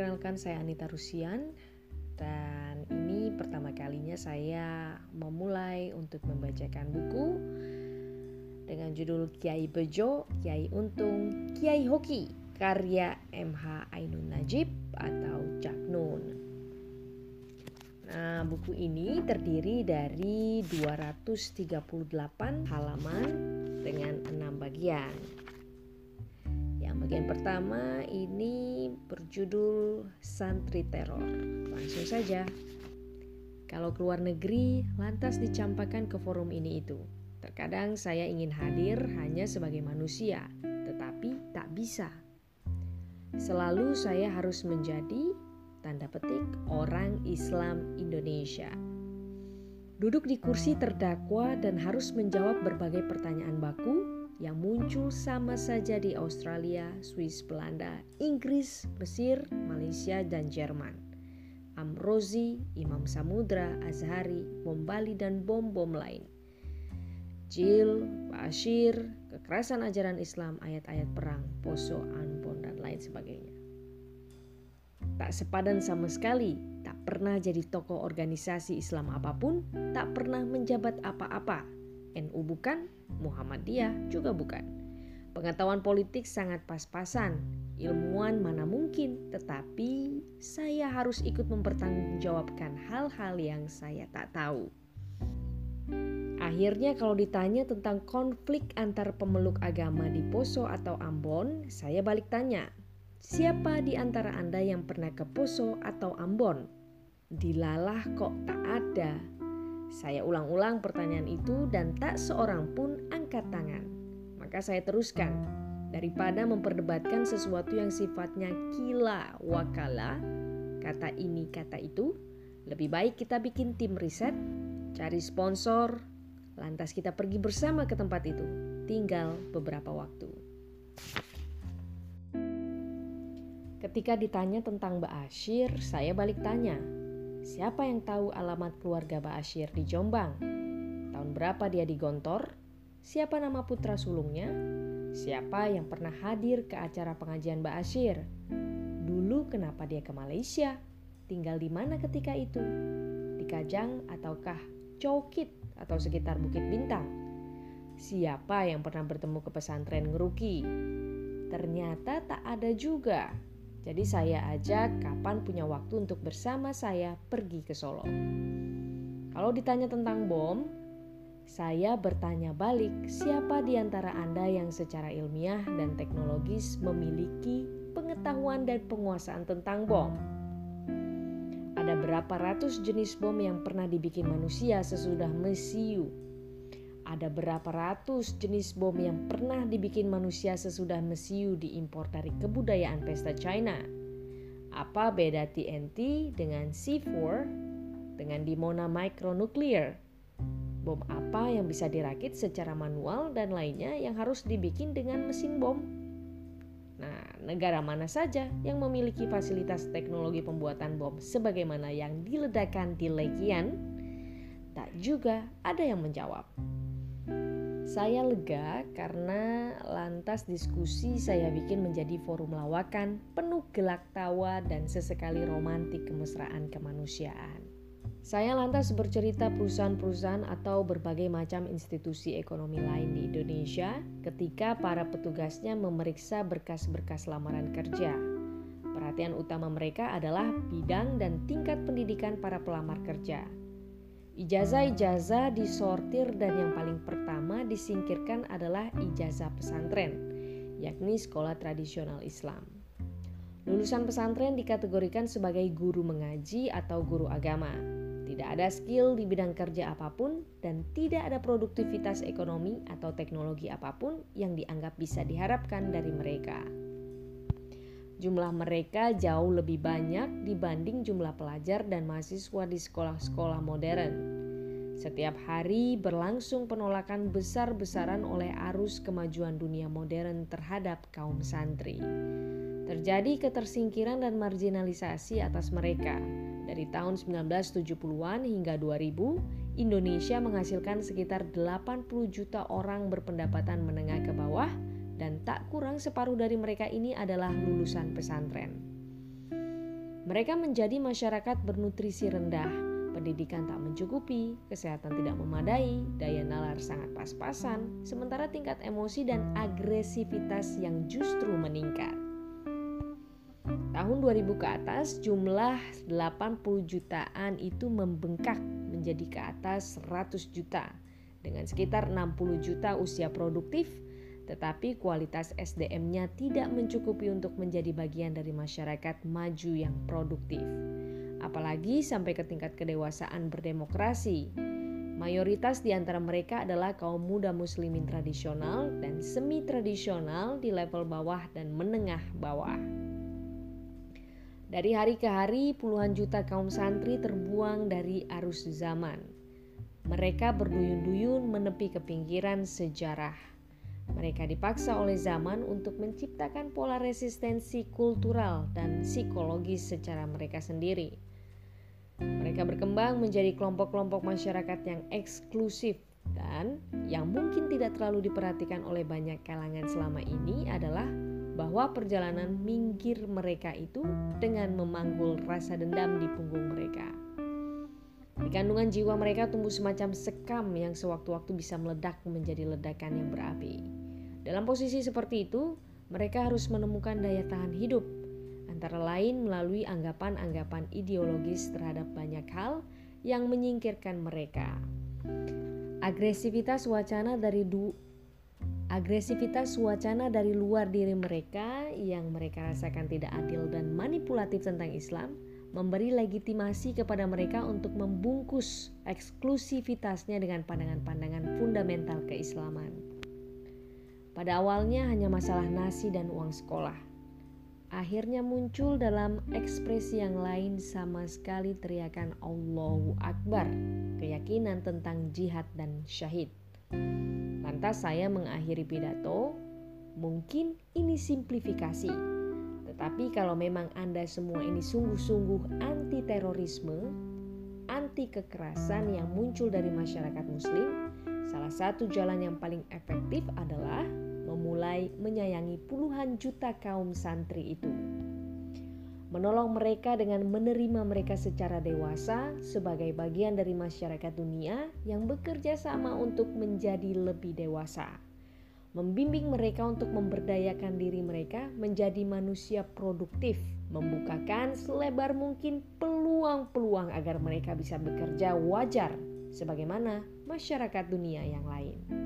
perkenalkan saya Anita Rusian dan ini pertama kalinya saya memulai untuk membacakan buku dengan judul Kiai Bejo, Kiai Untung, Kiai Hoki karya MH Ainun Najib atau Cak Nun. Nah, buku ini terdiri dari 238 halaman dengan 6 bagian. Bagian pertama ini berjudul Santri Teror. Langsung saja. Kalau keluar negeri, lantas dicampakkan ke forum ini itu. Terkadang saya ingin hadir hanya sebagai manusia, tetapi tak bisa. Selalu saya harus menjadi tanda petik orang Islam Indonesia. Duduk di kursi terdakwa dan harus menjawab berbagai pertanyaan baku yang muncul sama saja di Australia, Swiss, Belanda, Inggris, Mesir, Malaysia, dan Jerman. Amrozi, Imam Samudra, Azhari, bom Bali, dan bom-bom lain. Jil, Bashir, kekerasan ajaran Islam, ayat-ayat perang, Poso, Anbon, dan lain sebagainya. Tak sepadan sama sekali, tak pernah jadi tokoh organisasi Islam apa pun, tak pernah menjabat apa-apa, NU bukan, Muhammadiyah juga bukan. Pengetahuan politik sangat pas-pasan, ilmuwan mana mungkin, tetapi saya harus ikut mempertanggungjawabkan hal-hal yang saya tak tahu. Akhirnya kalau ditanya tentang konflik antar pemeluk agama di Poso atau Ambon, saya balik tanya, siapa di antara Anda yang pernah ke Poso atau Ambon? Dilalah kok tak ada, saya ulang-ulang pertanyaan itu dan tak seorang pun angkat tangan. Maka saya teruskan, daripada memperdebatkan sesuatu yang sifatnya kila wakala, kata ini kata itu, lebih baik kita bikin tim riset, cari sponsor, lantas kita pergi bersama ke tempat itu. Tinggal beberapa waktu. Ketika ditanya tentang Mbak Ashir, saya balik tanya, Siapa yang tahu alamat keluarga Ba'asyir di Jombang? Tahun berapa dia digontor? Siapa nama putra sulungnya? Siapa yang pernah hadir ke acara pengajian Ba'asyir? Dulu kenapa dia ke Malaysia? Tinggal di mana ketika itu? Di Kajang ataukah Chowkit atau sekitar Bukit Bintang? Siapa yang pernah bertemu ke pesantren Ngeruki? Ternyata tak ada juga jadi saya ajak kapan punya waktu untuk bersama saya pergi ke Solo. Kalau ditanya tentang bom, saya bertanya balik siapa di antara Anda yang secara ilmiah dan teknologis memiliki pengetahuan dan penguasaan tentang bom. Ada berapa ratus jenis bom yang pernah dibikin manusia sesudah mesiu ada berapa ratus jenis bom yang pernah dibikin manusia sesudah mesiu diimpor dari kebudayaan pesta China. Apa beda TNT dengan C4 dengan dimona micronuklear? Bom apa yang bisa dirakit secara manual dan lainnya yang harus dibikin dengan mesin bom? Nah, negara mana saja yang memiliki fasilitas teknologi pembuatan bom sebagaimana yang diledakkan di Legian? Tak juga ada yang menjawab. Saya lega karena lantas diskusi saya bikin menjadi forum lawakan penuh gelak tawa dan sesekali romantik kemesraan kemanusiaan. Saya lantas bercerita perusahaan-perusahaan atau berbagai macam institusi ekonomi lain di Indonesia ketika para petugasnya memeriksa berkas-berkas lamaran kerja. Perhatian utama mereka adalah bidang dan tingkat pendidikan para pelamar kerja Ijazah-ijazah disortir dan yang paling pertama disingkirkan adalah ijazah pesantren, yakni sekolah tradisional Islam. Lulusan pesantren dikategorikan sebagai guru mengaji atau guru agama. Tidak ada skill di bidang kerja apa pun dan tidak ada produktivitas ekonomi atau teknologi apa pun yang dianggap bisa diharapkan dari mereka. Jumlah mereka jauh lebih banyak dibanding jumlah pelajar dan mahasiswa di sekolah-sekolah modern. Setiap hari berlangsung penolakan besar-besaran oleh arus kemajuan dunia modern terhadap kaum santri. Terjadi ketersingkiran dan marginalisasi atas mereka. Dari tahun 1970-an hingga 2000, Indonesia menghasilkan sekitar 80 juta orang berpendapatan menengah ke bawah dan tak kurang separuh dari mereka ini adalah lulusan pesantren. Mereka menjadi masyarakat bernutrisi rendah, pendidikan tak mencukupi, kesehatan tidak memadai, daya nalar sangat pas-pasan, sementara tingkat emosi dan agresivitas yang justru meningkat. Tahun 2000 ke atas jumlah 80 jutaan itu membengkak menjadi ke atas 100 juta dengan sekitar 60 juta usia produktif tetapi kualitas SDM-nya tidak mencukupi untuk menjadi bagian dari masyarakat maju yang produktif. Apalagi sampai ke tingkat kedewasaan berdemokrasi. Mayoritas di antara mereka adalah kaum muda muslimin tradisional dan semi tradisional di level bawah dan menengah bawah. Dari hari ke hari, puluhan juta kaum santri terbuang dari arus zaman. Mereka berduyun-duyun menepi ke pinggiran sejarah mereka dipaksa oleh zaman untuk menciptakan pola resistensi kultural dan psikologis secara mereka sendiri. Mereka berkembang menjadi kelompok-kelompok masyarakat yang eksklusif dan yang mungkin tidak terlalu diperhatikan oleh banyak kalangan selama ini adalah bahwa perjalanan minggir mereka itu dengan memanggul rasa dendam di punggung mereka. Di kandungan jiwa mereka tumbuh semacam sekam yang sewaktu-waktu bisa meledak menjadi ledakan yang berapi. Dalam posisi seperti itu, mereka harus menemukan daya tahan hidup, antara lain melalui anggapan-anggapan ideologis terhadap banyak hal yang menyingkirkan mereka. Agresivitas wacana dari du agresivitas wacana dari luar diri mereka yang mereka rasakan tidak adil dan manipulatif tentang Islam memberi legitimasi kepada mereka untuk membungkus eksklusivitasnya dengan pandangan-pandangan fundamental keislaman. Pada awalnya hanya masalah nasi dan uang sekolah. Akhirnya muncul dalam ekspresi yang lain sama sekali teriakan Allahu Akbar, keyakinan tentang jihad dan syahid. Lantas saya mengakhiri pidato, mungkin ini simplifikasi. Tetapi kalau memang Anda semua ini sungguh-sungguh anti terorisme, anti kekerasan yang muncul dari masyarakat muslim, Salah satu jalan yang paling efektif adalah memulai menyayangi puluhan juta kaum santri itu. Menolong mereka dengan menerima mereka secara dewasa sebagai bagian dari masyarakat dunia yang bekerja sama untuk menjadi lebih dewasa. Membimbing mereka untuk memberdayakan diri mereka menjadi manusia produktif, membukakan selebar mungkin peluang-peluang agar mereka bisa bekerja wajar sebagaimana masyarakat dunia yang lain.